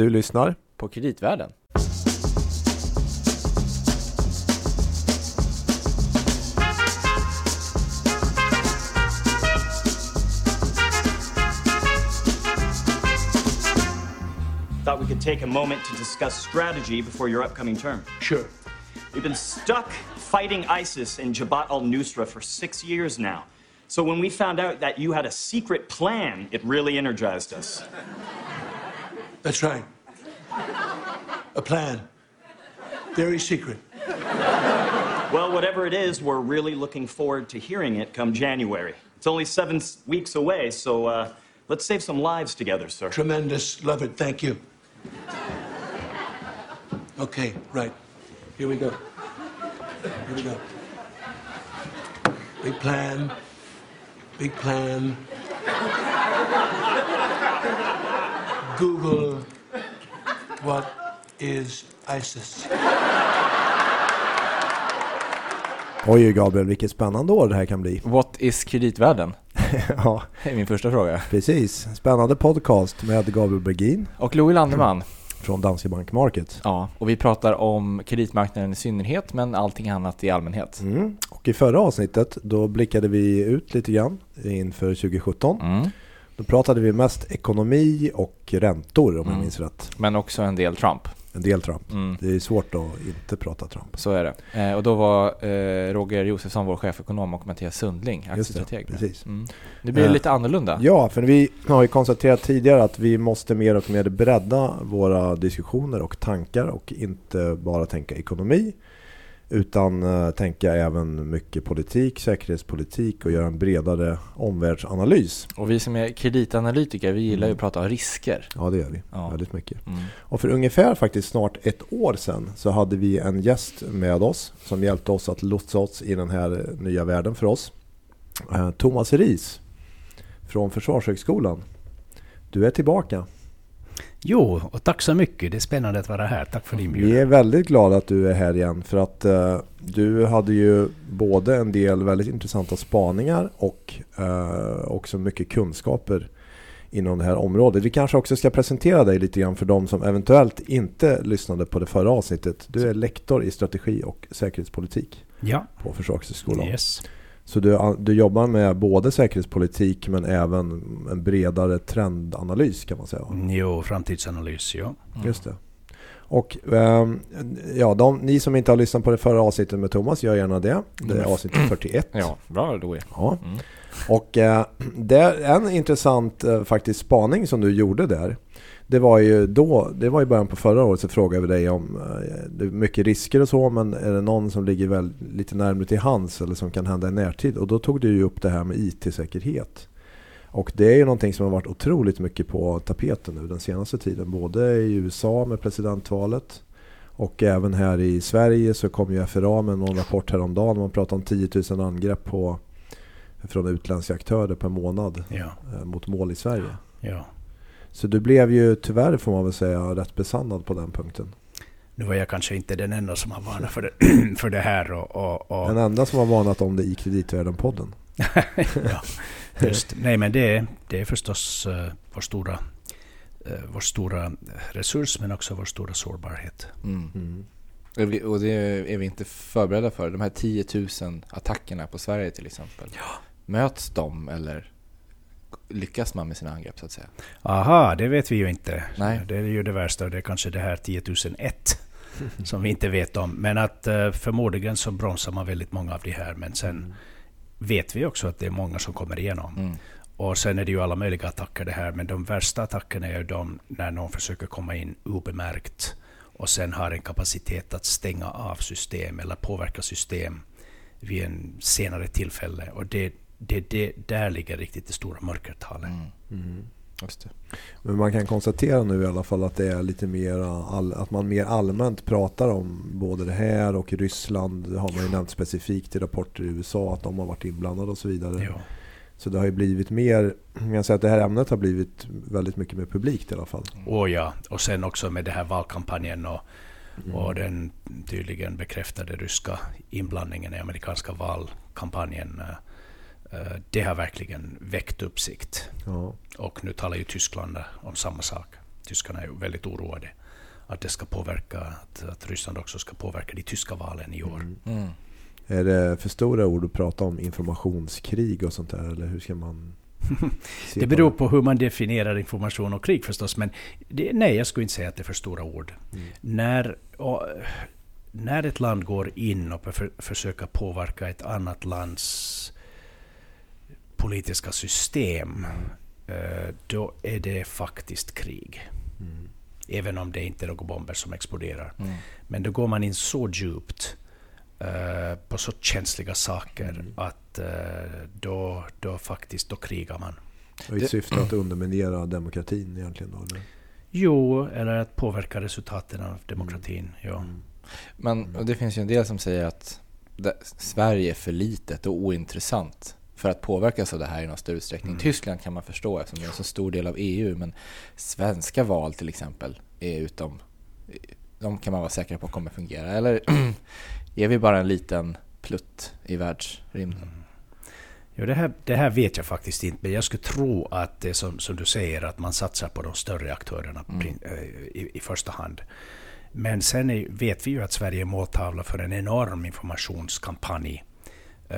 Du lyssnar på Kreditvärlden. Thought we could take a moment to discuss strategy before your upcoming term. Sure. We've been stuck fighting ISIS in Jabhat al Nusra for six years now. So when we found out that you had a secret plan, it really energized us. That's right. A plan. Very secret. Well, whatever it is, we're really looking forward to hearing it come January. It's only seven weeks away, so uh, let's save some lives together, sir. Tremendous. Love it. Thank you. Okay, right. Here we go. Here we go. Big plan. Big plan. Google what is ISIS? Oj Gabriel, vilket spännande år det här kan bli. What is kreditvärlden? ja, Det är min första fråga. precis. Spännande podcast med Gabriel Bergin Och Louis Landeman. från Danske Bank Market. Ja, och vi pratar om kreditmarknaden i synnerhet, men allting annat i allmänhet. Mm. Och i förra avsnittet då blickade vi ut lite grann inför 2017. Mm. Då pratade vi mest ekonomi och räntor om jag Mm. minns rätt. Men också en del Trump. En del Trump. Mm. Det är svårt att inte prata Trump. Så är det. Eh, och då var eh, Roger Josefsson vår chefekonom och Mattias Sundling det, aktiestrateg. med. precis. Mm. Det blir Eh, lite annorlunda. Ja, för vi har ju konstaterat tidigare att vi måste mer och mer bredda våra diskussioner och tankar och inte bara tänka ekonomi utan eh, tänka även mycket politik, säkerhetspolitik och göra en bredare omvärldsanalys. Och vi som är kreditanalytiker, vi gillar ju Mm. att prata om risker. Ja, det gör vi. Ja. Väldigt mycket. Mm. Och för ungefär faktiskt snart ett år sedan så hade vi en gäst med oss som hjälpte oss att lotsa oss i den här nya världen för oss. Eh, Thomas Ris från Försvarshögskolan. Du är tillbaka. Jo, och tack så mycket. Det är spännande att vara här. Tack för din Vi inbjudan. är väldigt glada att du är här igen för att eh, du hade ju både en del väldigt intressanta spaningar och eh, också mycket kunskaper inom det här området. Vi kanske också ska presentera dig lite grann för de som eventuellt inte lyssnade på det förra avsnittet. Du är lektor i strategi och säkerhetspolitik Ja, på Försvarshögskolan. yes. Så du, du jobbar med både säkerhetspolitik men även en bredare trendanalys kan man säga. Jo, framtidsanalys, ja. Mm. Just det. Och ehm, ja, de, ni som inte har lyssnat på det förra avsnittet med Thomas, gör gärna det. Det är avsnitt 41. Ja, bra Louis. Ja. Mm. Och eh, det är en intressant eh, faktiskt spaning som du gjorde där. Det var ju då, det var i början på förra året så frågade vi dig om eh, det är mycket risker och så men är det någon som ligger väl lite närmare till hands eller som kan hända i närtid? Och då tog du ju upp det här med IT-säkerhet. Och det är ju någonting som har varit otroligt mycket på tapeten nu den senaste tiden. Både i USA med presidentvalet och även här i Sverige så kom ju FRA med någon rapport häromdagen. Man pratar om 10 000 angrepp på, från utländska aktörer per månad Ja, eh, mot mål i Sverige. ja. Så du blev ju tyvärr får man väl säga rätt besannad på den punkten. Nu var jag kanske inte den enda som har varnat för det, för det här. Och, och, och, Den enda som har varnat om det i Kreditvärlden-podden. ja, just. Nej, men det, är- det är förstås uh, vår, stora, uh, vår stora resurs, men också vår stora sårbarhet. Mm. Mm. Och vi- Och det är vi inte förberedda för. De här 10 000 attackerna på Sverige till exempel. Möts de eller lyckas man med sina angrepp så att säga? Aha, det vet vi ju inte. Nej. Det är ju det värsta. Det är kanske det här 10 001 som vi inte vet om. Men att eh, förmodligen så bromsar man väldigt många av de här. Men sen vet vi också att det är många som kommer igenom. Mm. Och sen är det ju alla möjliga attacker det här. Men de värsta attackerna är ju de när någon försöker komma in obemärkt och sen har en kapacitet att stänga av system eller påverka system vid en senare tillfälle. Och det, det, det där ligger riktigt det stora mörkertalet. Mm. Just det. Men man kan konstatera nu i alla fall att det är lite mer all, att man mer allmänt pratar om både det här och Ryssland. Det har man ju nämnt specifikt i rapporter i USA att de har varit inblandade och så vidare. Ja. Så det har ju blivit mer, jag kan säga att det här ämnet har blivit väldigt mycket mer publikt i alla fall. Och ja, och sen också med den här valkampanjen och, och den tydligen bekräftade ryska inblandningen i amerikanska valkampanjen. Eh, Det har verkligen väckt uppsikt. Ja. Och nu talar ju Tyskland om samma sak. tyskarna är väldigt oroade att det ska påverka, att, att Ryssland också ska påverka de tyska valen i år. Mm. Är det för stora ord att prata om informationskrig och sånt där? Eller hur ska man Det beror på hur man definierar information och krig förstås. Men det, nej, jag skulle inte säga att det är för stora ord. När, och, när ett land går in och för, försöker påverka ett annat lands politiska system, eh, då är det faktiskt krig. Även om det inte är några bomber som exploderar. Mm. Men då går man in så djupt eh, på så känsliga saker att eh, då, då faktiskt då krigar man. Och I syfte att underminera demokratin egentligen då? Eller? Jo, eller att påverka resultaten av demokratin. Ja. Mm. Men och det finns ju en del som säger att Sverige är för litet och ointressant för att påverkas av det här i någon större utsträckning. Tyskland kan man förstå eftersom det är en så stor del av EU, men svenska val till exempel är utom... De kan man vara säker på kommer fungera. Eller är vi bara en liten plutt i världsrymden? Jo, det, här, det här vet jag faktiskt inte, men jag skulle tro att det som, som du säger, att man satsar på de större aktörerna prin- eh, i, i första hand. Men sen är, vet vi ju att Sverige är måltavla för en enorm informationskampanj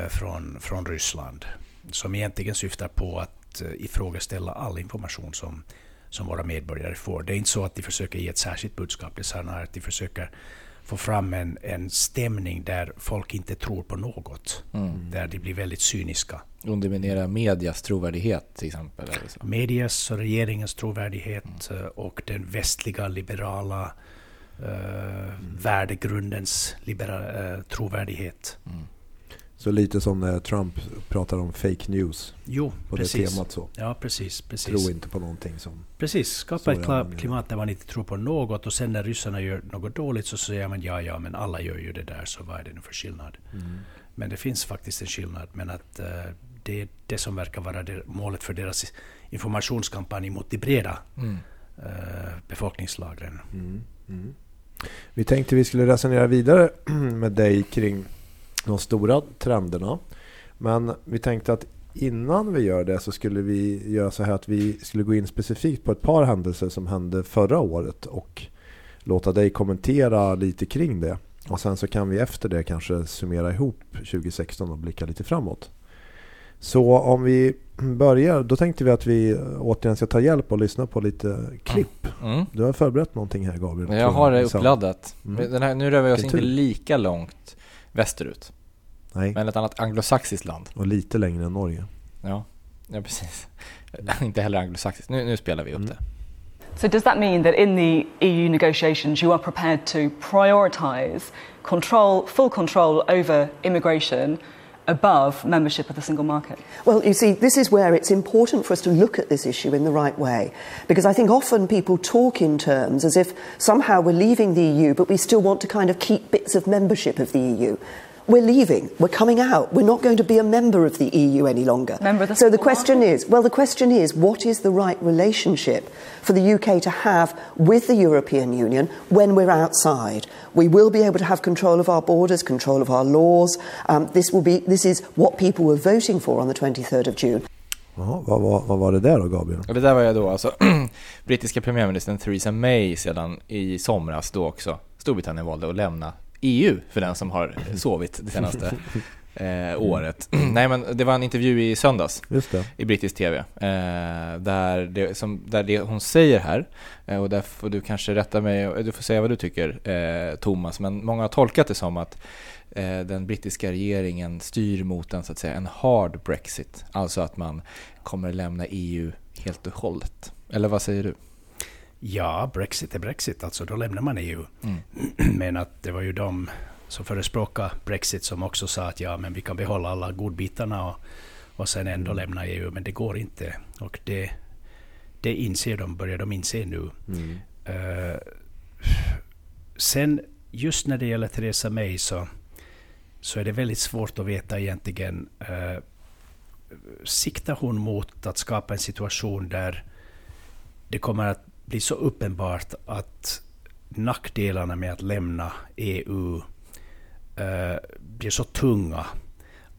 från, från Ryssland, som egentligen syftar på att eh, ifrågaställa all information som, som våra medborgare får. Det är inte så att de försöker ge ett särskilt budskap, det är snarare att de försöker få fram en, en stämning där folk inte tror på något. Där de blir väldigt cyniska. Underminera medias trovärdighet till exempel. Medias och regeringens trovärdighet eh, och den västliga liberala eh, värdegrundens libera, eh, trovärdighet. Så lite som när Trump pratar om fake news Jo, på precis. det temat så. Ja, precis. precis. Tro inte på någonting som... Precis, skapa ett klimat där man inte tror på något och sen när ryssarna gör något dåligt så säger man ja, ja, men alla gör ju det där, så vad är det nu för skillnad? Men det finns faktiskt en skillnad, men att eh, det är det som verkar vara det, målet för deras informationskampanj mot de breda Mm. eh, befolkningslagren. Vi tänkte vi skulle resonera vidare med dig kring de stora trenderna. Men vi tänkte att innan vi gör det så skulle vi göra så här att vi skulle gå in specifikt på ett par händelser som hände förra året och låta dig kommentera lite kring det. Och sen så kan vi efter det kanske summera ihop 2016 och blicka lite framåt. Så om vi börjar, då tänkte vi att vi återigen ska ta hjälp och lyssna på lite klipp. Mm. Du har förberett någonting här Gabriel. Jag har det uppladdat. Mm. Den här, nu rör vi oss inte lika långt västerut, Nej, men ett annat anglosaxiskt land. och lite längre än Norge. Ja, ja precis. inte heller anglosaxiskt. Nu, nu spelar vi upp det. So, does that mean that in the EU negotiations you are prepared to prioritise control, full control over immigration above membership of the single market? Well, you see, this is where it's important for us to look at this issue in the right way. Because I think often people talk in terms as if somehow we're leaving the EU, but we still want to kind of keep bits of membership of the EU. We're leaving. We're coming out. We're not going to be a member of the EU any longer. Member of the so the question market? is well, the question is what is the right relationship for the UK to have with the European Union when we're outside? We will be able to have control of our borders, control of our laws. Um, this, will be, this is what people were voting for on the 23rd of June. Jaha, vad, vad, vad var det där då Gabriel? Och det där var jag då alltså brittiska premiärministern Theresa May sedan i somras då också Storbritannien valde att lämna EU för den som har sovit det senaste eh, året. Nej men det var en intervju i söndags i brittisk TV eh, där, det, som, där det hon säger här eh, och där får du kanske rätta mig, och du får säga vad du tycker eh, Thomas, men många har tolkat det som att eh, den brittiska regeringen styr mot en, så att säga, en hard Brexit, alltså att man kommer lämna EU helt och hållet. Eller vad säger du? Ja, Brexit är Brexit, alltså då lämnar man EU. Men att det var ju de som förespråkade Brexit som också sa att ja, men vi kan behålla alla godbitarna och, och sen ändå lämna EU, men det går inte. Och det, det inser de, börjar de inse nu. Eh, sen just när det gäller Theresa May så, så är det väldigt svårt att veta egentligen. Uh, siktar hon mot att skapa en situation där det kommer att bli så uppenbart att nackdelarna med att lämna EU eh, blir så tunga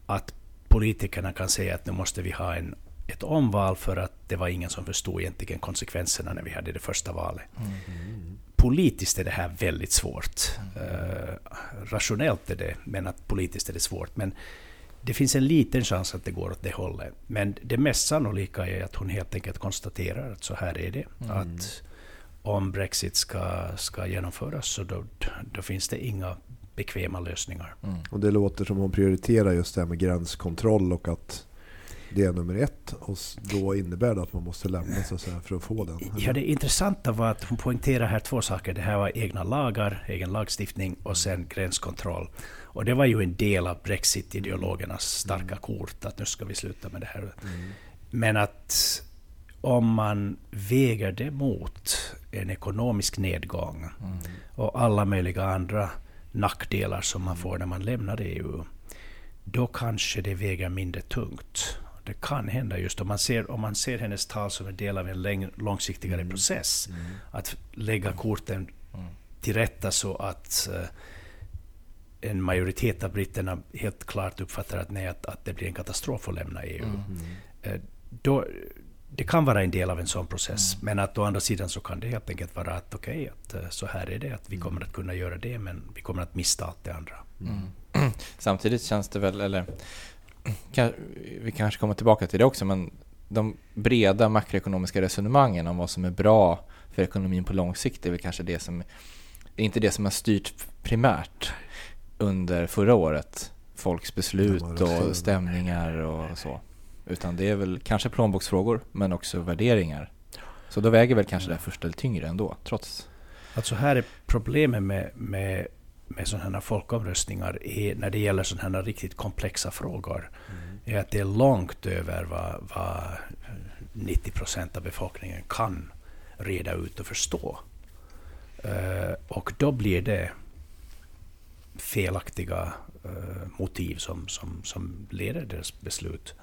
att politikerna kan säga att nu måste vi ha en ett omval för att det var ingen som förstod egentligen konsekvenserna när vi hade det första valet. Mm. Politiskt är det här väldigt svårt. Uh, rationellt är det, men att politiskt är det svårt. Men det finns en liten chans att det går åt det hållet. Men det mest sannolika är att hon helt enkelt konstaterar att så här är det. Mm. Att om Brexit ska, ska genomföras så då, då finns det inga bekväma lösningar. Mm. Och det låter som hon prioriterar just det här med gränskontroll och att det är nummer ett. Och då innebär det att man måste lämna så att säga, för att få den. Ja, det intressanta var att hon poängterar här två saker. Det här var egna lagar, egen lagstiftning och sen gränskontroll. Och det var ju en del av Brexit-ideologernas starka kort, att nu ska vi sluta med det här. Mm. Men att om man väger det mot en ekonomisk nedgång mm. och alla möjliga andra nackdelar som man får när man lämnar EU, då kanske det väger mindre tungt. Det kan hända just om man ser, om man ser hennes tal som en del av en läng, långsiktigare mm. process. Mm. Att lägga korten mm. till rätta så att uh, en majoritet av britterna helt klart uppfattar att, nej, att, att det blir en katastrof att lämna EU. Mm. Uh, då, det kan vara en del av en sån process, mm. men att å andra sidan så kan det helt enkelt vara att okej, okay, att uh, så här är det, att vi kommer att kunna göra det, men vi kommer att mista allt det andra. Mm. Samtidigt känns det väl, eller vi kanske kommer tillbaka till det också, men de breda makroekonomiska resonemangen om vad som är bra för ekonomin på lång sikt är väl kanske det som, är inte det som har styrt primärt under förra året. Folks beslut och stämningar och så. Utan det är väl kanske plånboksfrågor, men också värderingar. Så då väger väl kanske det första lite tyngre ändå, trots. Alltså här är problemet med, med med sådana här folkomröstningar är, när det gäller sådana här riktigt komplexa frågor mm. är att det är långt över vad, vad 90 procent av befolkningen kan reda ut och förstå. Uh, och då blir det felaktiga uh, motiv som, som, som leder deras beslut.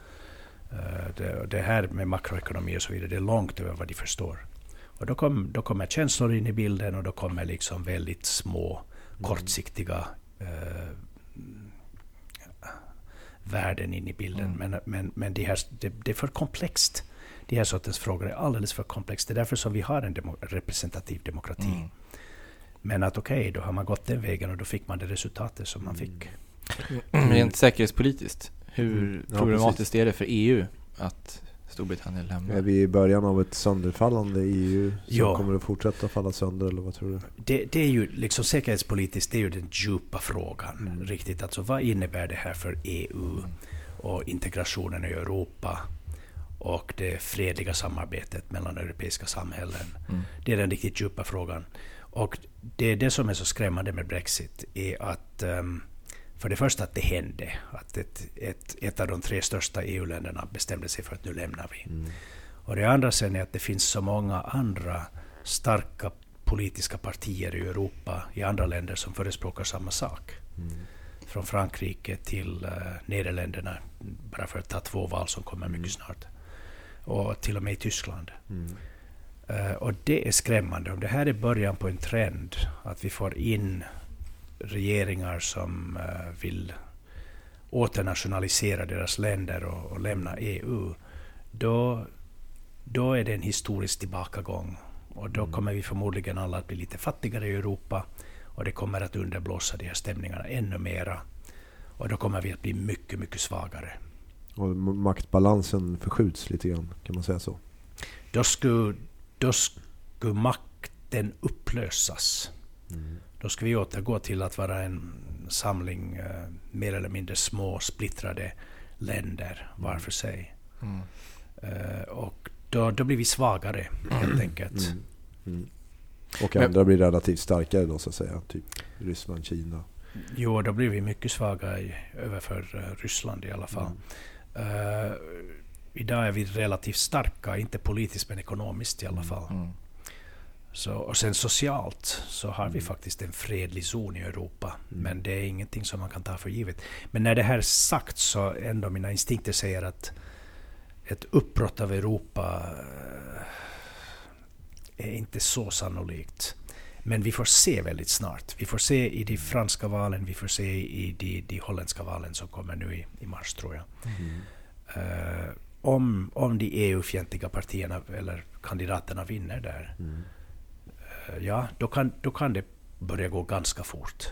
Uh, det, det, här med makroekonomi och så vidare, det är långt över vad de förstår. Och då, kom, då kommer känslor in i bilden och då kommer liksom väldigt små kortsiktiga eh, värden in i bilden. Mm. Men, men, men det, här, det, det, är för komplext. De här sortens frågor är alldeles för komplext. Det är därför som vi har en demo, representativ demokrati. Mm. Men att okej, okay, då har man gått den vägen och då fick man det resultatet som man fick. Mm. Rent säkerhetspolitiskt, hur mm. problematiskt ja, är det för EU att Storbritannien lämnar. Är vi i början av ett sönderfallande EU som ja. kommer att fortsätta falla sönder eller vad tror du? Det, det, är ju liksom säkerhetspolitiskt, det är ju den djupa frågan. Mm. Riktigt, alltså vad innebär det här för EU och integrationen i Europa och det fredliga samarbetet mellan europeiska samhällen. Mm. Det är den riktigt djupa frågan. Och det är det som är så skrämmande med Brexit, är att um, för det första att det hände, att ett, ett, ett av de tre största EU-länderna bestämde sig för att nu lämnar vi. Mm. Och det andra sen är att det finns så många andra starka politiska partier i Europa, i andra länder, som förespråkar samma sak. Mm. Från Frankrike till uh, Nederländerna, bara för att ta två val som kommer mm. mycket snart. Och till och med i Tyskland. Uh, och det är skrämmande. Om det här är början på en trend, att vi får in regeringar som uh, vill åternationalisera deras länder och, och, lämna EU, då, då är det en historisk tillbakagång. Och då mm. kommer vi förmodligen alla att bli lite fattigare i Europa och det kommer att underblåsa de här stämningarna ännu mera. Och då kommer vi att bli mycket, mycket svagare. Och maktbalansen förskjuts lite grann, kan man säga så? Då skulle, då skulle makten upplösas. Mm. Då ska vi återgå till att vara en samling eh, mer eller mindre små splittrade länder var för sig. Mm. Eh, och då, då blir vi svagare helt mm. enkelt. Mm. Mm. Och andra blir relativt starkare då så att säga, typ Ryssland, Kina. Jo, då blir vi mycket svaga i, överför uh, Ryssland i alla fall. Uh, idag är vi relativt starka, inte politiskt men ekonomiskt i alla fall. Mm. Så, och sen socialt så har vi mm. faktiskt en fredlig zon i Europa. Mm. Men det är ingenting som man kan ta för givet. Men när det här är sagt så ändå mina instinkter säger att ett uppbrott av Europa eh, är inte så sannolikt. Men vi får se väldigt snart. Vi får se i de franska valen, vi får se i de, de holländska valen som kommer nu i, i mars tror jag. Mm. Uh, om, om de EU-fientliga partierna eller kandidaterna vinner där, Mm. Eh, ja, då kan, då kan det börja gå ganska fort.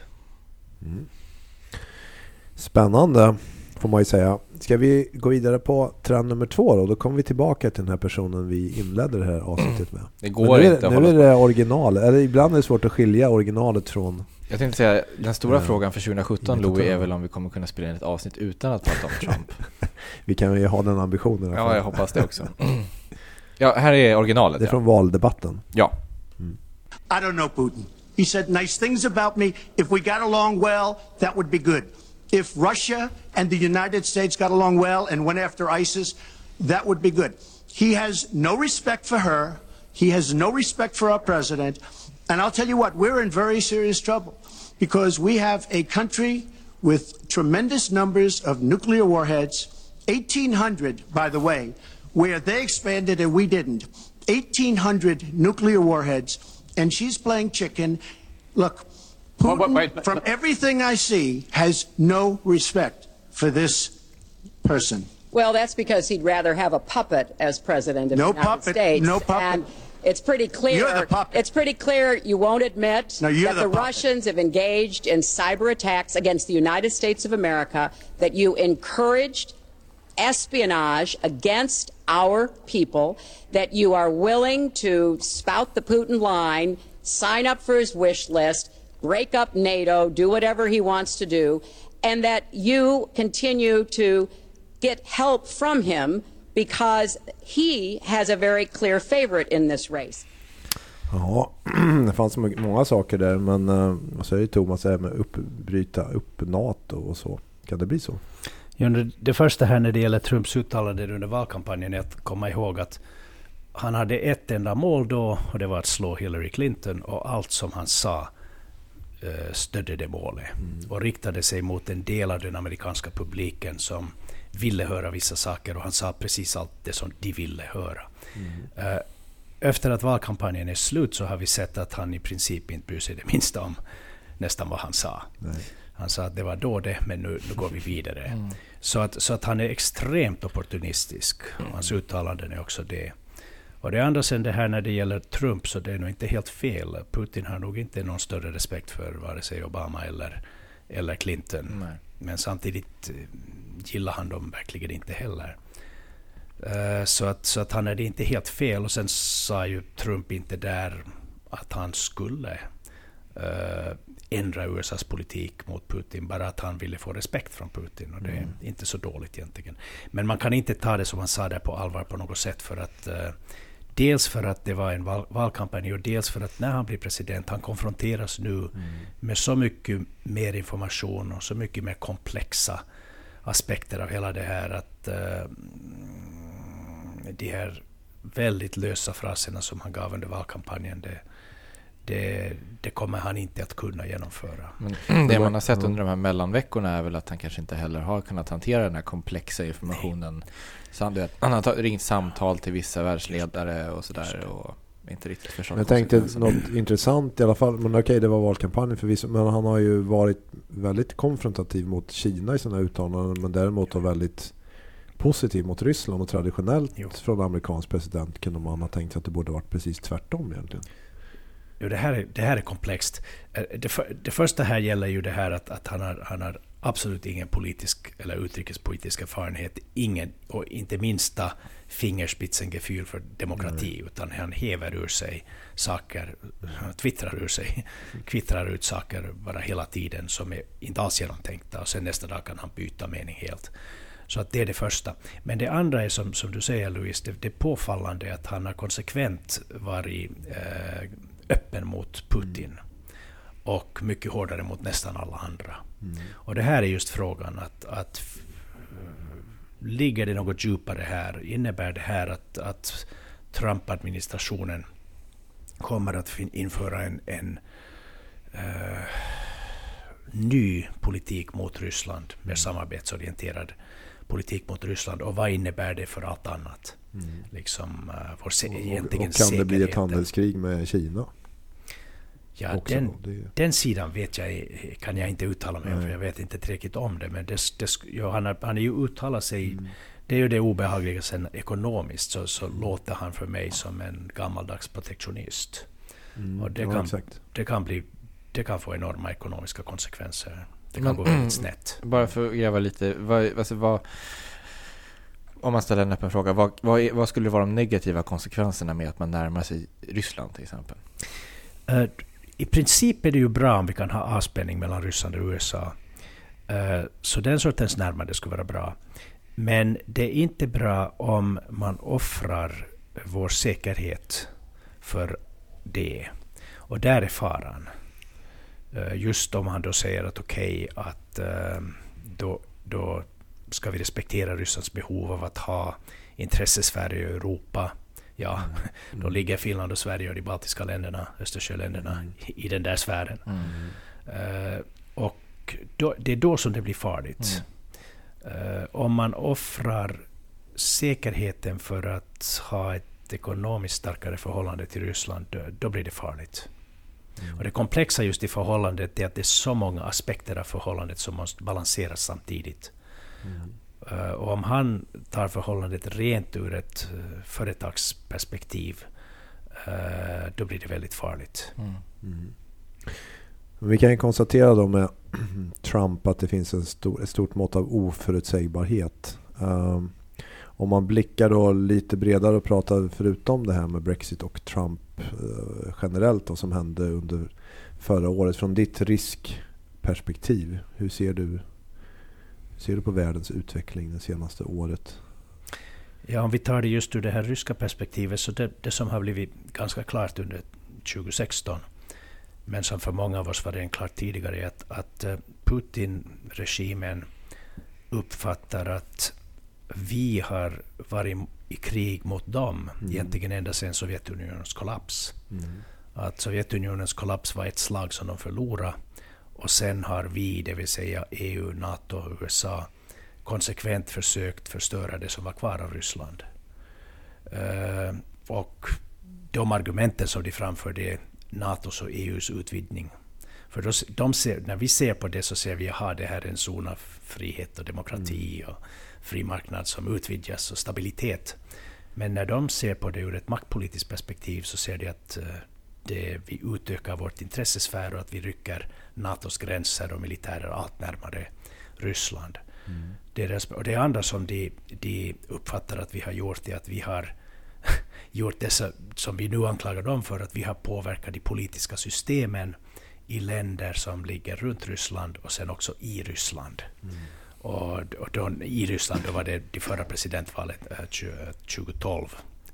Spännande får man ju säga. Ska vi gå vidare på trend nummer två då? Då kommer vi tillbaka till den här personen vi inledde det här avsnittet med. Det Men går nu är, inte nu är det original. Eller ibland är det svårt att skilja originalet från... Jag tänkte säga, den stora Ja. frågan för 2017 Inte Louis är väl om vi kommer kunna spela in ett avsnitt utan att prata om Trump. Vi kan ju ha den ambitionen. ja, jag hoppas det också. Ja, här är originalet. Det är Ja. från valdebatten. ja. I don't know Putin. He said nice things about me. If we got along well, that would be good. If Russia and the United States got along well and went after ISIS, that would be good. He has no respect for her. He has no respect for our president. And I'll tell you what, we're in very serious trouble because we have a country with tremendous numbers of nuclear warheads. 1,800, by the way, where they expanded and we didn't. 1,800 nuclear warheads, and she's playing chicken. Look, oh, Putin, wait, wait, wait. from everything I see, has no respect for this person. Well, that's because he'd rather have a puppet as president of No the United puppet, States. no puppet. And it's pretty clear. You're the puppet. It's pretty clear you won't admit No, that the the. Russians have engaged in cyber attacks against the United States of America. That you encouraged espionage against our people. That you are willing to spout the Putin line, sign up for his wish list, break up NATO, do whatever he wants to do, and that you continue to get help from him because he has a very clear favorite in this race. Ja, det fanns må- många saker där. Men eh, vad säger Thomas? Här med upp, bryta upp NATO och så. Kan det bli så? Det- första här när det gäller Trumps uttalanden under valkampanjen är att komma ihåg att han hade ett enda mål då och det var att slå Hillary Clinton och allt som han sa eh, stödde det målet och riktade sig mot en del av den amerikanska publiken som ville höra vissa saker och han sa precis allt det som de ville höra. Eh, Efter att valkampanjen är slut så har vi sett att han i princip inte bryr sig det minsta om nästan vad han sa. Han sa att det var då det, men nu, nu går vi vidare. Så, att, så att han är extremt opportunistisk. Och hans uttalanden är också det. Och det andra sen det här när det gäller Trump, så det är nog inte helt fel. Putin har nog inte någon större respekt för vare sig Obama eller, eller Clinton. Nej. Men samtidigt eh, gillar han dem verkligen inte heller. Eh, Så att, så att han är det inte helt fel. Och sen sa ju Trump inte där att han skulle eh, ändra USAs politik mot Putin, bara att han ville få respekt från Putin. Och det är inte så dåligt egentligen. Men man kan inte ta det som han sa där på allvar på något sätt. för att eh, Dels för att det var en val, valkampanj och dels för att när han blir president, han konfronteras nu med så mycket mer information och så mycket mer komplexa aspekter av hela det här att eh, de här väldigt lösa fraserna som han gav under valkampanjen, det, det, det kommer han inte att kunna genomföra. Men det man har sett under de här mellanveckorna är väl att han kanske inte heller har kunnat hantera den här komplexa informationen. Så han, vet, han har ringt samtal till vissa världsledare och sådär och inte riktigt förstått Jag tänkte något intressant i alla fall. Men okej, det var valkampanjen förvisso. Men han har ju varit väldigt konfrontativ mot Kina i sina uttalanden. Men däremot var väldigt positiv mot Ryssland. Och traditionellt Jo. från amerikansk president kunde man ha tänkt sig att det borde varit precis tvärtom egentligen. Det, här är, det här är komplext. Eh, Det, för, det första här gäller ju det här att, att han, har, han har absolut ingen politisk eller utrikespolitisk erfarenhet. Ingen, och inte minsta fingerspitzengefühl för demokrati. Utan han häver ur sig saker, han twittrar ur sig, kvittrar ut saker bara hela tiden som är inte alls genomtänkta. Och sen nästa dag kan han byta mening helt. Så att det är det första. Men det andra är som, som du säger Louise, det, det är påfallande att han har konsekvent varit eh, öppen mot Putin. Och mycket hårdare mot nästan alla andra. Och det här är just frågan att, att ligger det något djupare här? Innebär det här att, att Trump-administrationen kommer att införa en, en eh, ny politik mot Ryssland, mer samarbetsorienterad politik mot Ryssland. Och vad innebär det för allt annat? Liksom, uh, vår se- Och, egentligen och kan det bli ett handelskrig med Kina? Ja, också den? Det- den sidan vet jag, kan jag inte uttala mig om, för jag vet inte tillräckligt om det. Men det, det, ja, han, har, han ju uttalat sig Mm. det är ju det obehagliga sen ekonomiskt, så, så låter han för mig som en gammaldags protektionist. Mm, och det, ja, kan, exakt. det, kan bli, det kan få enorma ekonomiska konsekvenser. Det kan gå väldigt snett. Bara för att gräva lite, vad, alltså vad, om man ställer en öppen fråga, vad, vad, är, vad skulle vara de negativa konsekvenserna med att man närmar sig Ryssland till exempel? I princip är det ju bra om vi kan ha avspänning mellan Ryssland och USA. Eh, så den sortens närmande skulle vara bra. Men det är inte bra om man offrar vår säkerhet för det. Och där är faran. Eh, just om han då säger att okej, att eh, då, då ska vi respektera Rysslands behov av att ha intressesfärer i Europa. Ja, då ligger Finland och Sverige och de baltiska länderna, Östersjöländerna, i den där sfären. Eh, och då, det är då som det blir farligt. Eh, om man offrar säkerheten för att ha ett ekonomiskt starkare förhållande till Ryssland, då, blir det farligt. Och det komplexa just i förhållandet är att det är så många aspekter av förhållandet som måste balanseras samtidigt. Eh, och om han tar förhållandet rent ur ett uh, företagsperspektiv, eh, då blir det väldigt farligt. Men Vi kan ju konstatera då med Trump att det finns en stor, ett stort mått av oförutsägbarhet. Um, om man blickar då lite bredare och pratar förutom det här med Brexit och Trump eh, generellt då, som hände under förra året. Från ditt riskperspektiv, hur ser du, ser du på världens utveckling det senaste året? Ja, om vi tar det just ur det här ryska perspektivet, så det, det som har blivit ganska klart under 2016, men som för många av oss var redan klart tidigare, är att, att eh, Putin-regimen uppfattar att vi har varit i krig mot dem, egentligen ända sedan Sovjetunionens kollaps. Att Sovjetunionens kollaps var ett slag som de förlorade, och sen har vi, det vill säga EU, NATO och USA, konsekvent försökt förstöra det som var kvar av Ryssland. Eh, och de argumenten som de framförde är NATOs och EUs utvidgning. För då, de ser, när vi ser på det så ser vi att det här är en zon av frihet och demokrati och fri marknad som utvidgas och stabilitet. Men när de ser på det ur ett maktpolitiskt perspektiv så ser de att eh, vi utökar vårt intressesfär och att vi rycker NATOs gränser och militärer allt närmare Ryssland. Deras, och det andra som de, de uppfattar att vi har gjort är att vi har gjort dessa, som vi nu anklagar dem för, att vi har påverkat de politiska systemen i länder som ligger runt Ryssland och sen också i Ryssland. Och, och då, i Ryssland då var det det förra presidentvalet eh, 20, 2012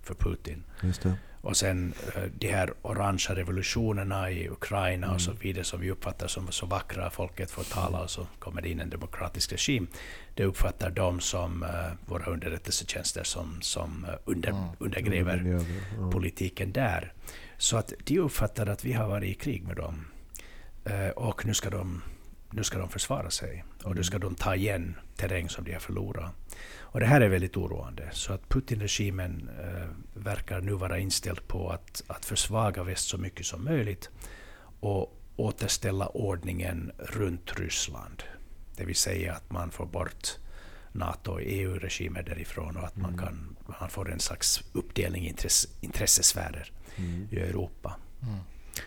för Putin. Just det. Och sen eh, de här orangea revolutionerna i Ukraina och så vidare som vi uppfattar som så vackra, folket får tala och så kommer det in en demokratisk regim. Det uppfattar de som eh, våra underrättelsetjänster som, som eh, under, undergräver Undergräver, ja. politiken där. Så att de uppfattar att vi har varit i krig med dem. Och nu ska de nu ska de försvara sig och nu ska de ta igen terräng som de har förlorat. Och det här är väldigt oroande. Så att Putin-regimen eh, verkar nu vara inställd på att, att försvaga väst så mycket som möjligt och återställa ordningen runt Ryssland. Det vill säga att man får bort NATO och EU-regimer därifrån och att man, kan, man får en slags uppdelning i intresse, intressesfärer i Europa.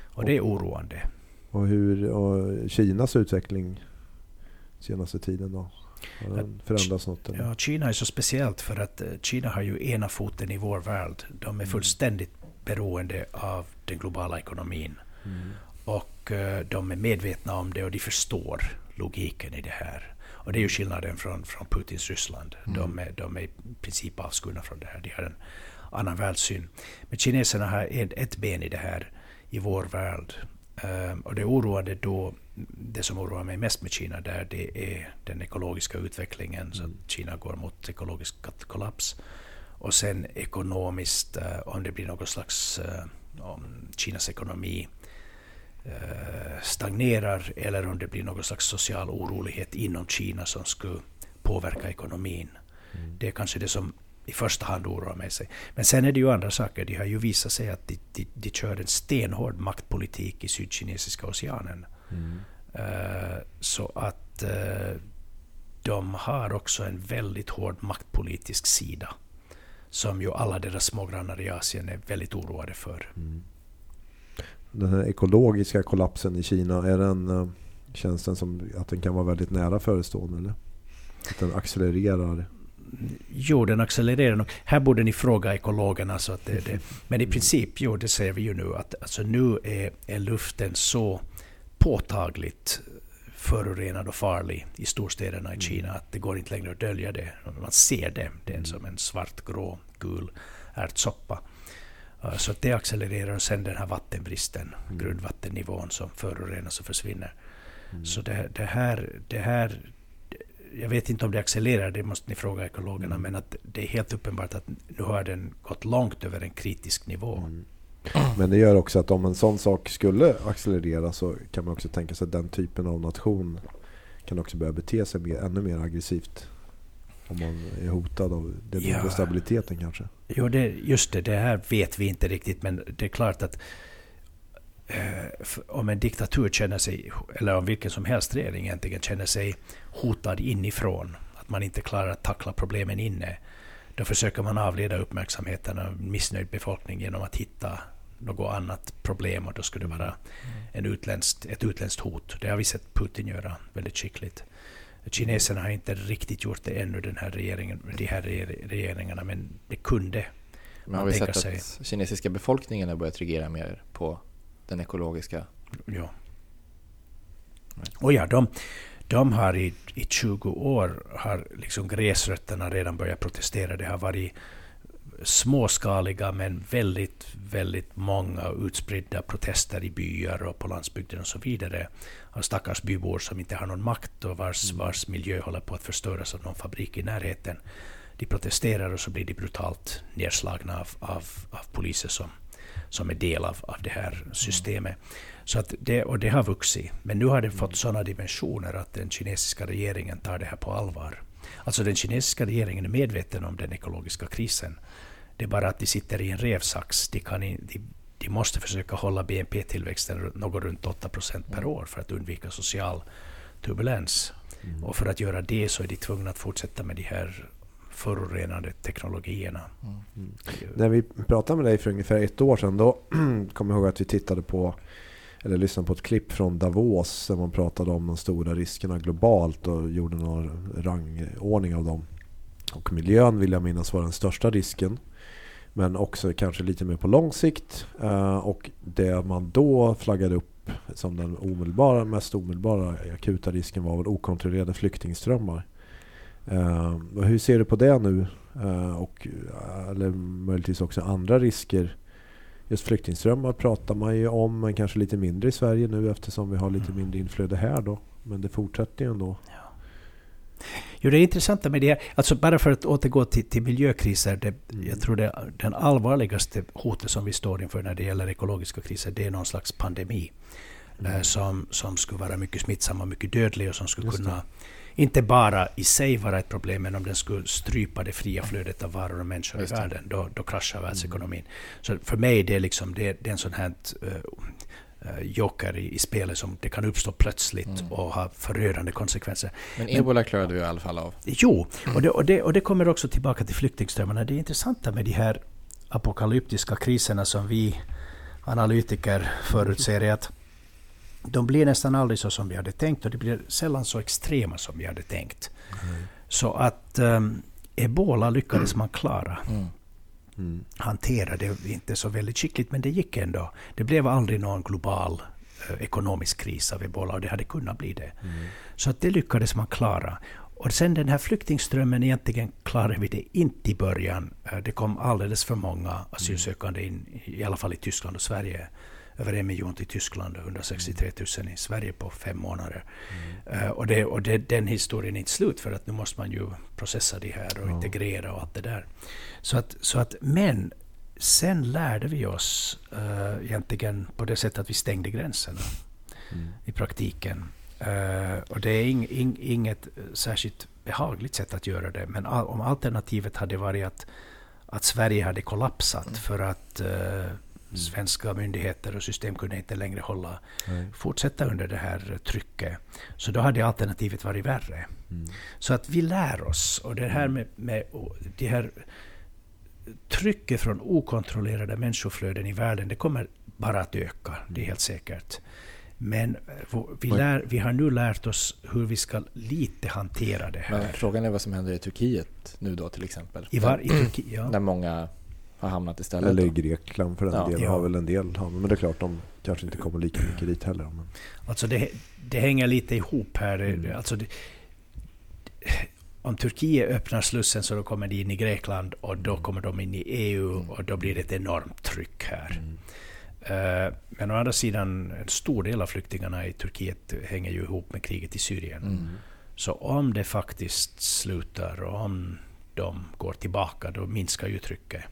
Och det är oroande. Och hur och Kinas utveckling senaste tiden då? Förändrats något? Eller? Ja, Kina är så speciellt för att eh, Kina har ju ena foten i vår värld. De är fullständigt beroende av den globala ekonomin. Och eh, de är medvetna om det och de förstår logiken i det här. Och det är ju skillnaden från, från Putins Ryssland. De, är, de är i princip avskurna från det här. De har en annan världssyn. Men kineserna har ett ben i det här, i vår värld. Ehm, och det är oroande då, det som oroar mig mest med Kina, där det är den ekologiska utvecklingen, så att Kina går mot ekologisk kollaps. Och sen ekonomiskt, eh, om det blir något slags, eh, om Kinas ekonomi eh, stagnerar eller om det blir någon slags social orolighet inom Kina som skulle påverka ekonomin. Det är kanske det som i första hand oroar mig. Sig. Men sen är det ju andra saker. Det har ju visat sig att de, de, de kör en stenhård maktpolitik i Sydkinesiska oceanen. Eh, så att eh, de har också en väldigt hård maktpolitisk sida som ju alla deras smågrannar i Asien är väldigt oroade för. Mm. Den här ekologiska kollapsen i Kina, är den, eh, känns den som att den kan vara väldigt nära förestående? Eller? Att den accelererar? Jo, den accelererar. Här borde ni fråga ekologerna. Så att det, det. Men i princip, jo, det ser vi ju nu. att alltså, Nu är, är luften så påtagligt förorenad och farlig i storstäderna i mm. Kina att det går inte längre att dölja det. Man ser det. Det är mm. som en svart, grå, gul ärtsoppa. Så det accelererar och sen den här vattenbristen, mm. grundvattennivån som förorenas och försvinner. Mm. Så det, det, här, det här, jag vet inte om det accelererar, det måste ni fråga ekologerna, mm. men att det är helt uppenbart att nu har den gått långt över en kritisk nivå. Mm. Men det gör också att om en sån sak skulle accelerera så kan man också tänka sig att den typen av nation kan också börja bete sig mer, ännu mer aggressivt. Om man är hotad av den ja. stabiliteten kanske. Jo, det, just det. Det här vet vi inte riktigt. Men det är klart att om en diktatur känner sig, eller om vilken som helst regering egentligen känner sig hotad inifrån, att man inte klarar att tackla problemen inne, då försöker man avleda uppmärksamheten av missnöjd befolkning genom att hitta något annat problem och då skulle det vara en utländskt, ett utländskt hot. Det har vi sett Putin göra väldigt skickligt. Kineserna har inte riktigt gjort det ännu, den här regeringen, de här regeringarna, men det kunde men har vi sett sig. att kinesiska befolkningen har börjat reagera mer på den ekologiska? Ja. Och ja, de, de har i, i 20 år, har liksom gräsrötterna redan börjat protestera. Det har varit småskaliga men väldigt, väldigt många utspridda protester i byar och på landsbygden och så vidare. Av stackars bybor som inte har någon makt och vars, mm. vars miljö håller på att förstöras av någon fabrik i närheten. De protesterar och så blir de brutalt nedslagna av, av, av poliser som, som är del av, av det här systemet. Så att det, och det har vuxit. Men nu har det fått sådana dimensioner att den kinesiska regeringen tar det här på allvar. Alltså den kinesiska regeringen är medveten om den ekologiska krisen. Det är bara att de sitter i en revsax. De, kan, de, de måste försöka hålla BNP-tillväxten något runt 8 procent per år för att undvika social turbulens. Mm. Och för att göra det så är de tvungna att fortsätta med de här förorenade teknologierna. Mm. När vi pratade med dig för ungefär ett år sedan, då kommer jag ihåg att vi tittade på eller lyssnade på ett klipp från Davos där man pratade om de stora riskerna globalt och gjorde någon rangordning av dem. Och miljön vill jag minnas var den största risken. Men också kanske lite mer på lång sikt. Eh, och det man då flaggade upp som den omedelbara, mest omedelbara akuta risken var väl okontrollerade flyktingströmmar. Eh, hur ser du på det nu? Eh, och, eller möjligtvis också andra risker Just flyktingströmmar pratar man ju om, men kanske lite mindre i Sverige nu eftersom vi har lite mm. mindre inflöde här då. Men det fortsätter ju ändå. Ja. Jo, det intressanta med det här, alltså bara för att återgå till, till miljökriser, det, mm. jag tror det den allvarligaste hotet som vi står inför när det gäller ekologiska kriser, det är någon slags pandemi. Mm. Eh, som, som skulle vara mycket smittsam och mycket dödlig och som skulle kunna inte bara i sig vara ett problem, men om den skulle strypa det fria flödet av varor och människor i världen, då, då kraschar världsekonomin. Mm. Så för mig det är liksom, det, det är en sån här uh, joker i, i spelet som det kan uppstå plötsligt mm. och ha förödande konsekvenser. Men ebola klarade vi i alla fall av. Jo, och det, och, det, och det kommer också tillbaka till flyktingströmmarna. Det är intressanta med de här apokalyptiska kriserna som vi analytiker förutser är att de blir nästan aldrig så som vi hade tänkt och de blir sällan så extrema som vi hade tänkt. Mm. Så att um, ebola lyckades man klara. Mm. Mm. Hantera det inte så väldigt skickligt, men det gick ändå. Det blev aldrig någon global uh, ekonomisk kris av ebola och det hade kunnat bli det. Mm. Så att det lyckades man klara. Och sen den här flyktingströmmen, egentligen klarade vi det inte i början. Uh, det kom alldeles för många asylsökande in, i alla fall i Tyskland och Sverige över en miljon till Tyskland och 163 000 i Sverige på fem månader. Mm. Uh, och det, och det, den historien är inte slut för att nu måste man ju processa det här och ja. integrera och allt det där. Så att, så att, men sen lärde vi oss uh, egentligen på det sättet att vi stängde gränserna mm. i praktiken. Uh, och det är ing, ing, inget särskilt behagligt sätt att göra det. Men all, om alternativet hade varit att, att Sverige hade kollapsat mm. för att uh, Svenska myndigheter och system kunde inte längre hålla, fortsätta under det här trycket. Så då hade alternativet varit värre. Mm. Så att vi lär oss. Och det här med, med det här trycket från okontrollerade människoflöden i världen, det kommer bara att öka. Det är helt säkert. Men eh, vi, lär, vi har nu lärt oss hur vi ska lite hantera det här. Men frågan är vad som händer i Turkiet nu då till exempel. I, var, i Turkiet, ja. Där många har hamnat istället. Eller i. Grekland för den Ja. delen. Ja. Har väl en del hamnat. Men det är klart, de kanske inte kommer lika mycket dit heller. Men... Alltså det, det hänger lite ihop här. Mm. Alltså det, om Turkiet öppnar slussen så då kommer de in i Grekland och då kommer de in i EU och då blir det ett enormt tryck här. Eh, Men å andra sidan, en stor del av flyktingarna i Turkiet hänger ju ihop med kriget i Syrien. Så om det faktiskt slutar och om de går tillbaka, då minskar ju trycket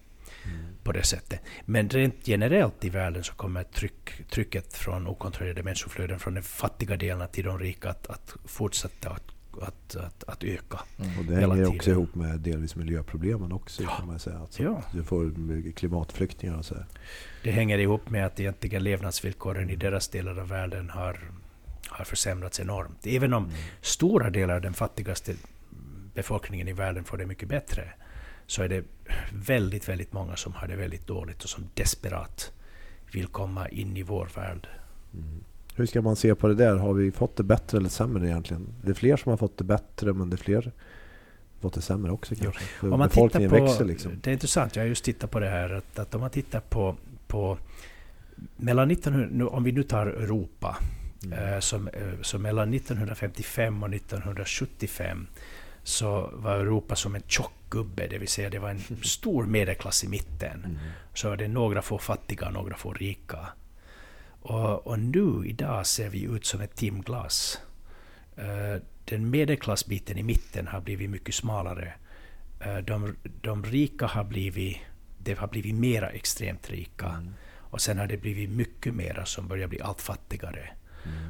på det sättet. Men rent generellt i världen så kommer tryck, trycket från okontrollerade människoflöden från de fattiga delarna till de rika att, att fortsätta att, att, att, att öka. Och det hänger också ihop med delvis miljöproblemen också kan man säga. Alltså, Ja. Du får klimatflyktingar och så. här. Det hänger ihop med att egentligen levnadsvillkoren i deras delar av världen har, har försämrats enormt. Även om stora delar av den fattigaste befolkningen i världen får det mycket bättre, så är det väldigt, väldigt många som har det väldigt dåligt och som desperat vill komma in i vår värld. Hur ska man se på det där? Har vi fått det bättre eller sämre egentligen? Det är fler som har fått det bättre men det är fler som har fått det sämre också kanske. För Om man tittar på, växer liksom. Det är intressant, jag har just tittat på det här, att, att om man tittar på, på mellan 1900, nu, om vi nu tar Europa, eh, som, eh, så mellan 1955 och 1975 så var Europa som en tjock gubbe, det vill säga det var en stor medelklass i mitten. Så var det några få fattiga och några få rika. Och, och nu idag ser vi ut som ett timglas. Eh, den medelklassbiten i mitten har blivit mycket smalare. Eh, de, de rika har blivit, det har blivit mera extremt rika. Och sen har det blivit mycket mera som börjar bli allt fattigare.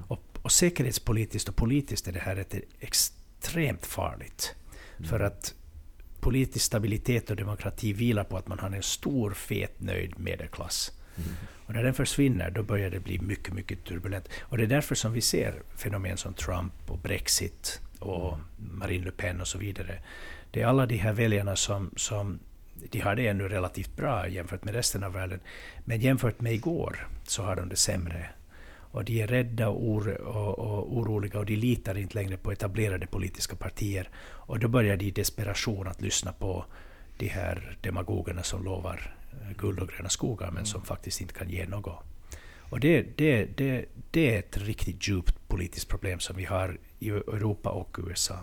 Och, och säkerhetspolitiskt och politiskt är det här ett extremt farligt. För att politisk stabilitet och demokrati vilar på att man har en stor, fet, nöjd medelklass. Och när den försvinner, då börjar det bli mycket, mycket turbulent. Och det är därför som vi ser fenomen som Trump och Brexit och Marine Le Pen och så vidare. Det är alla de här väljarna som, som de har det ännu relativt bra jämfört med resten av världen. Men jämfört med igår så har de det sämre. Och de är rädda och, or och, och oroliga och de litar inte längre på etablerade politiska partier. Och då börjar de i desperation att lyssna på de här demagogerna som lovar eh, guld och gröna skogar men som faktiskt inte kan ge något. Och det, det, det, det är ett riktigt djupt politiskt problem som vi har i Europa och USA.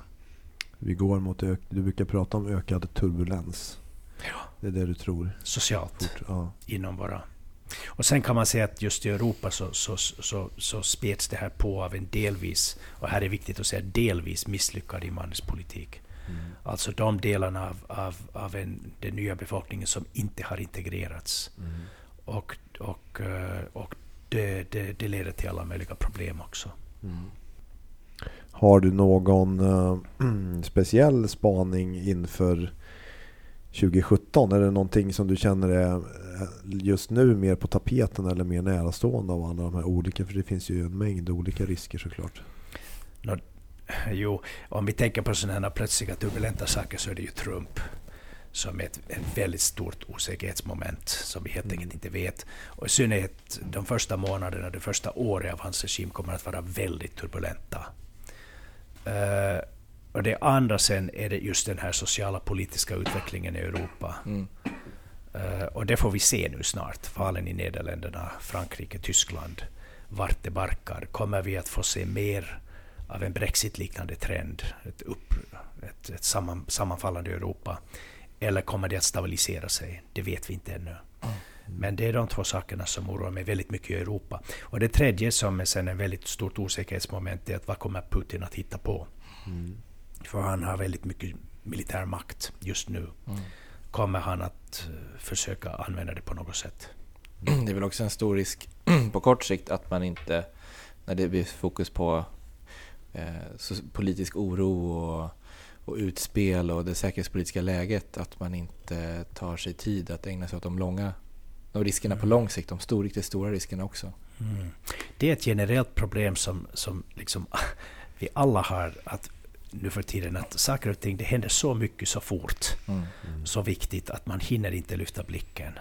Vi går mot Du brukar prata om ökad turbulens. Det är det du tror. Socialt. Fort, ja. inom våra... Och sen kan man säga att just i Europa så, så, så, så spets det här på av en delvis, och här är viktigt att säga delvis misslyckad invandringspolitik. Alltså de delarna av, av, av en, den nya befolkningen som inte har integrerats. Och, och, eh, och det, det, det leder till alla möjliga problem också. Har du någon eh, speciell spaning inför 2017? Är det någonting som du känner är eh, just nu mer på tapeten eller mer närastående av alla de här olika? För det finns ju en mängd olika risker såklart. Jo, om vi tänker på sådana här plötsliga turbulenta saker så är det ju Trump som är ett, ett väldigt stort osäkerhetsmoment som vi helt enkelt inte vet. Och i synnerhet de första månaderna, det första året av hans regim kommer att vara väldigt turbulenta. Eh, och det andra sen är det just den här sociala politiska utvecklingen i Europa. Eh, och det får vi se nu snart. Valen i Nederländerna, Frankrike, Tyskland. Vart det barkar. Kommer vi att få se mer av en Brexit-liknande trend? Ett, upp, ett, ett samman, sammanfallande Europa? Eller kommer det att stabilisera sig? Det vet vi inte ännu. Men det är de två sakerna som oroar mig väldigt mycket i Europa. Och det tredje som är sen en väldigt stort osäkerhetsmoment är att vad kommer Putin att hitta på? För han har väldigt mycket militär makt just nu. Kommer han att eh, försöka använda det på något sätt? Det är väl också en stor risk på kort sikt att man inte, när det blir fokus på eh, politisk oro och, och utspel och det säkerhetspolitiska läget, att man inte tar sig tid att ägna sig åt de långa de riskerna på lång sikt, de stor, riktigt stora riskerna också. Mm. Det är ett generellt problem som, som liksom vi alla har att nu för tiden att saker och ting, det händer så mycket så fort. Mm. Så viktigt att man hinner inte lyfta blicken.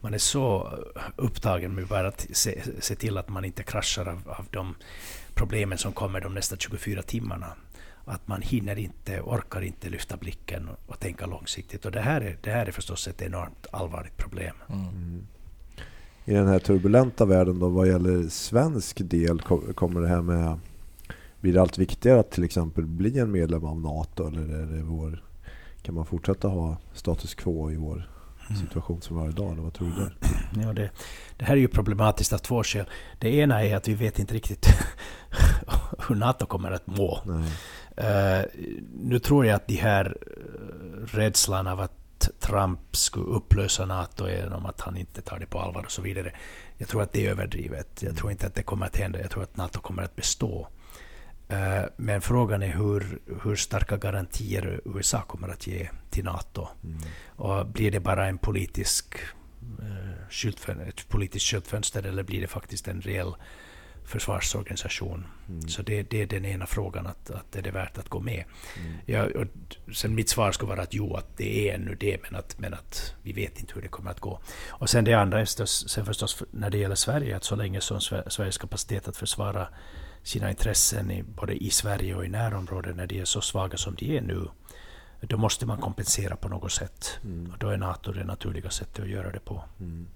Man är så upptagen med bara att se, se till att man inte kraschar av, av de problemen som kommer de nästa 24 timmarna. Att man hinner inte, orkar inte lyfta blicken och, och tänka långsiktigt. Och det här är, det här är förstås ett enormt allvarligt problem. Mm. I den här turbulenta världen då, vad gäller svensk del, kommer det här med blir det allt viktigare att till exempel bli en medlem av NATO eller är det vår, kan man fortsätta ha status quo i vår mm. situation som vi har idag? Eller vad tror du där? Ja, det, det här är ju problematiskt av två skäl. Det ena är att vi vet inte riktigt hur NATO kommer att må. Uh, nu tror jag att de här eh, rädslan av att Trump skulle upplösa NATO genom att han inte tar det på allvar och så vidare. Jag tror att det är överdrivet. Jag tror inte att det kommer att hända. Jag tror att NATO kommer att bestå. Eh, men frågan är hur, hur starka garantier USA kommer att ge till NATO. Mm. Och blir det bara en politisk, uh, ett politiskt skyltfönster eller blir det faktiskt en reell försvarsorganisation? Mm. Så det, det, är den ena frågan, att, att är det värt att gå med? Mm. Ja, och sen mitt svar skulle vara att jo, att det är ännu det, men att, men att vi vet inte hur det kommer att gå. Och sen det andra sen förstås när det gäller Sverige, att så länge som Sveriges kapacitet att försvara sina intressen i, både i Sverige och i närområdet när de är så svaga som de är nu, då måste man kompensera på något sätt. Mm. Och då är NATO det naturliga sättet att göra det på. Mm.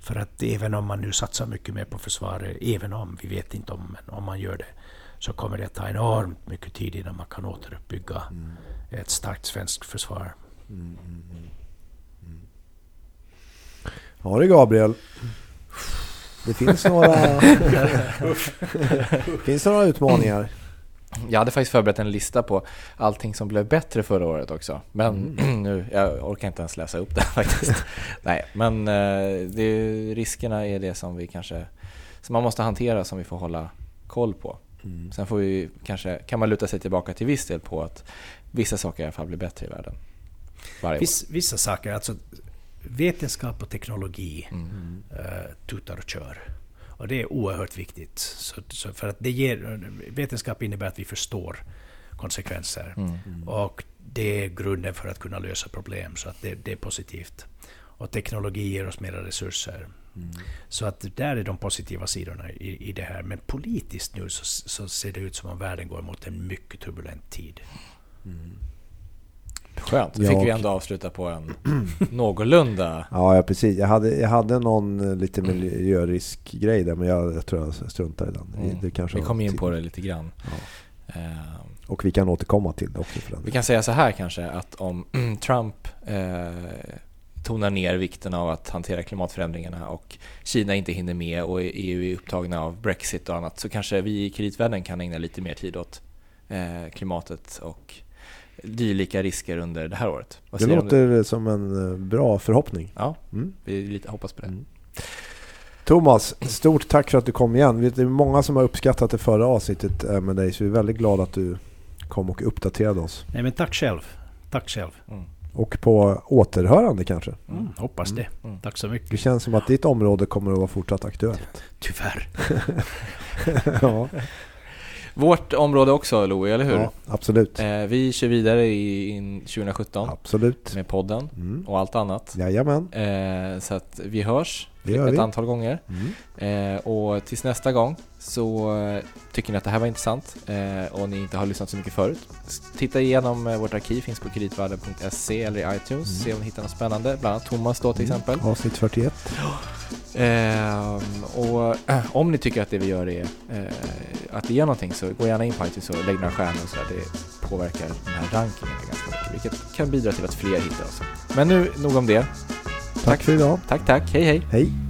För att även om man nu satsar mycket mer på försvaret, även om, vi vet inte om, men om man gör det, så kommer det att ta enormt mycket tid innan man kan återuppbygga mm. ett starkt svenskt försvar. Mm, mm, mm, ja det Gabriel. Det finns några, finns några utmaningar. Jag hade faktiskt förberett en lista på allting som blev bättre förra året också. Men mm. nu, jag orkar inte ens läsa upp det faktiskt. Nej, men eh, det, riskerna är det som vi kanske som man måste hantera, som vi får hålla koll på. Mm. Sen får vi kanske, kan man luta sig tillbaka till viss del på att vissa saker i alla fall blir bättre i världen. Viss, vissa saker, alltså vetenskap och teknologi mm. uh, tutar och kör. Och det är oerhört viktigt. Så, så för att det ger, vetenskap innebär att vi förstår konsekvenser. Mm. Och det är grunden för att kunna lösa problem, så att det, det är positivt. Och teknologi ger oss mera resurser. Mm. Så att där är de positiva sidorna i, i det här. Men politiskt nu så, så, ser det ut som om världen går mot en mycket turbulent tid. Mm. Skönt, då fick vi ändå avsluta på en någorlunda... Ja, ja, precis. Jag hade, jag hade någon eh, lite miljöriskgrej där, men jag, jag tror jag struntar i den. Mm. Det kanske vi kom in på det lite grann. Ja. Uh, och vi kan återkomma till det också. För den. Vi kan säga så här kanske, att om Trump eh, tonar ner vikten av att hantera klimatförändringarna och Kina inte hinner med och EU är upptagna av Brexit och annat så kanske vi i kreditvärlden kan ägna lite mer tid åt eh, klimatet och dylika risker under det här året. Vad det låter det? som en eh, bra förhoppning. Ja, mm. vi lite hoppas på det. Mm. Thomas, stort tack för att du kom igen. Det är många som har uppskattat det förra avsnittet eh, med dig, så vi är väldigt glada att du kom och uppdaterade oss. Nej, men tack själv. Tack själv. Mm. Och på återhörande kanske? Mm, hoppas det. Mm. mm. Tack så mycket. Det känns som att ditt område kommer att vara fortsatt aktuellt. Tyvärr. ja. Vårt område också Louie, eller hur? Ja, absolut. Eh, vi kör vidare i 2017. Absolut. Med podden mm. och allt annat. Jajamän. Eh, så att vi hörs ett vi. antal gånger. Mm. Eh, och tills nästa gång så eh, tycker ni att det här var intressant eh, och ni inte har lyssnat så mycket förut. Titta igenom eh, vårt arkiv, finns på kreditvärlden.se eller i iTunes. Mm. Se om ni hittar något spännande. Bland annat Thomas då till mm. exempel. Avsnitt 41. Eh, och om ni tycker att det vi gör är att det ger någonting så gå gärna in på iTunes och lägg några stjärnor och så där. Det påverkar den här rankingen ganska mycket, vilket kan bidra till att fler hittar oss. Men nu nog om det. Tack, tack för idag. Tack, tack. Hej, hej. Hej.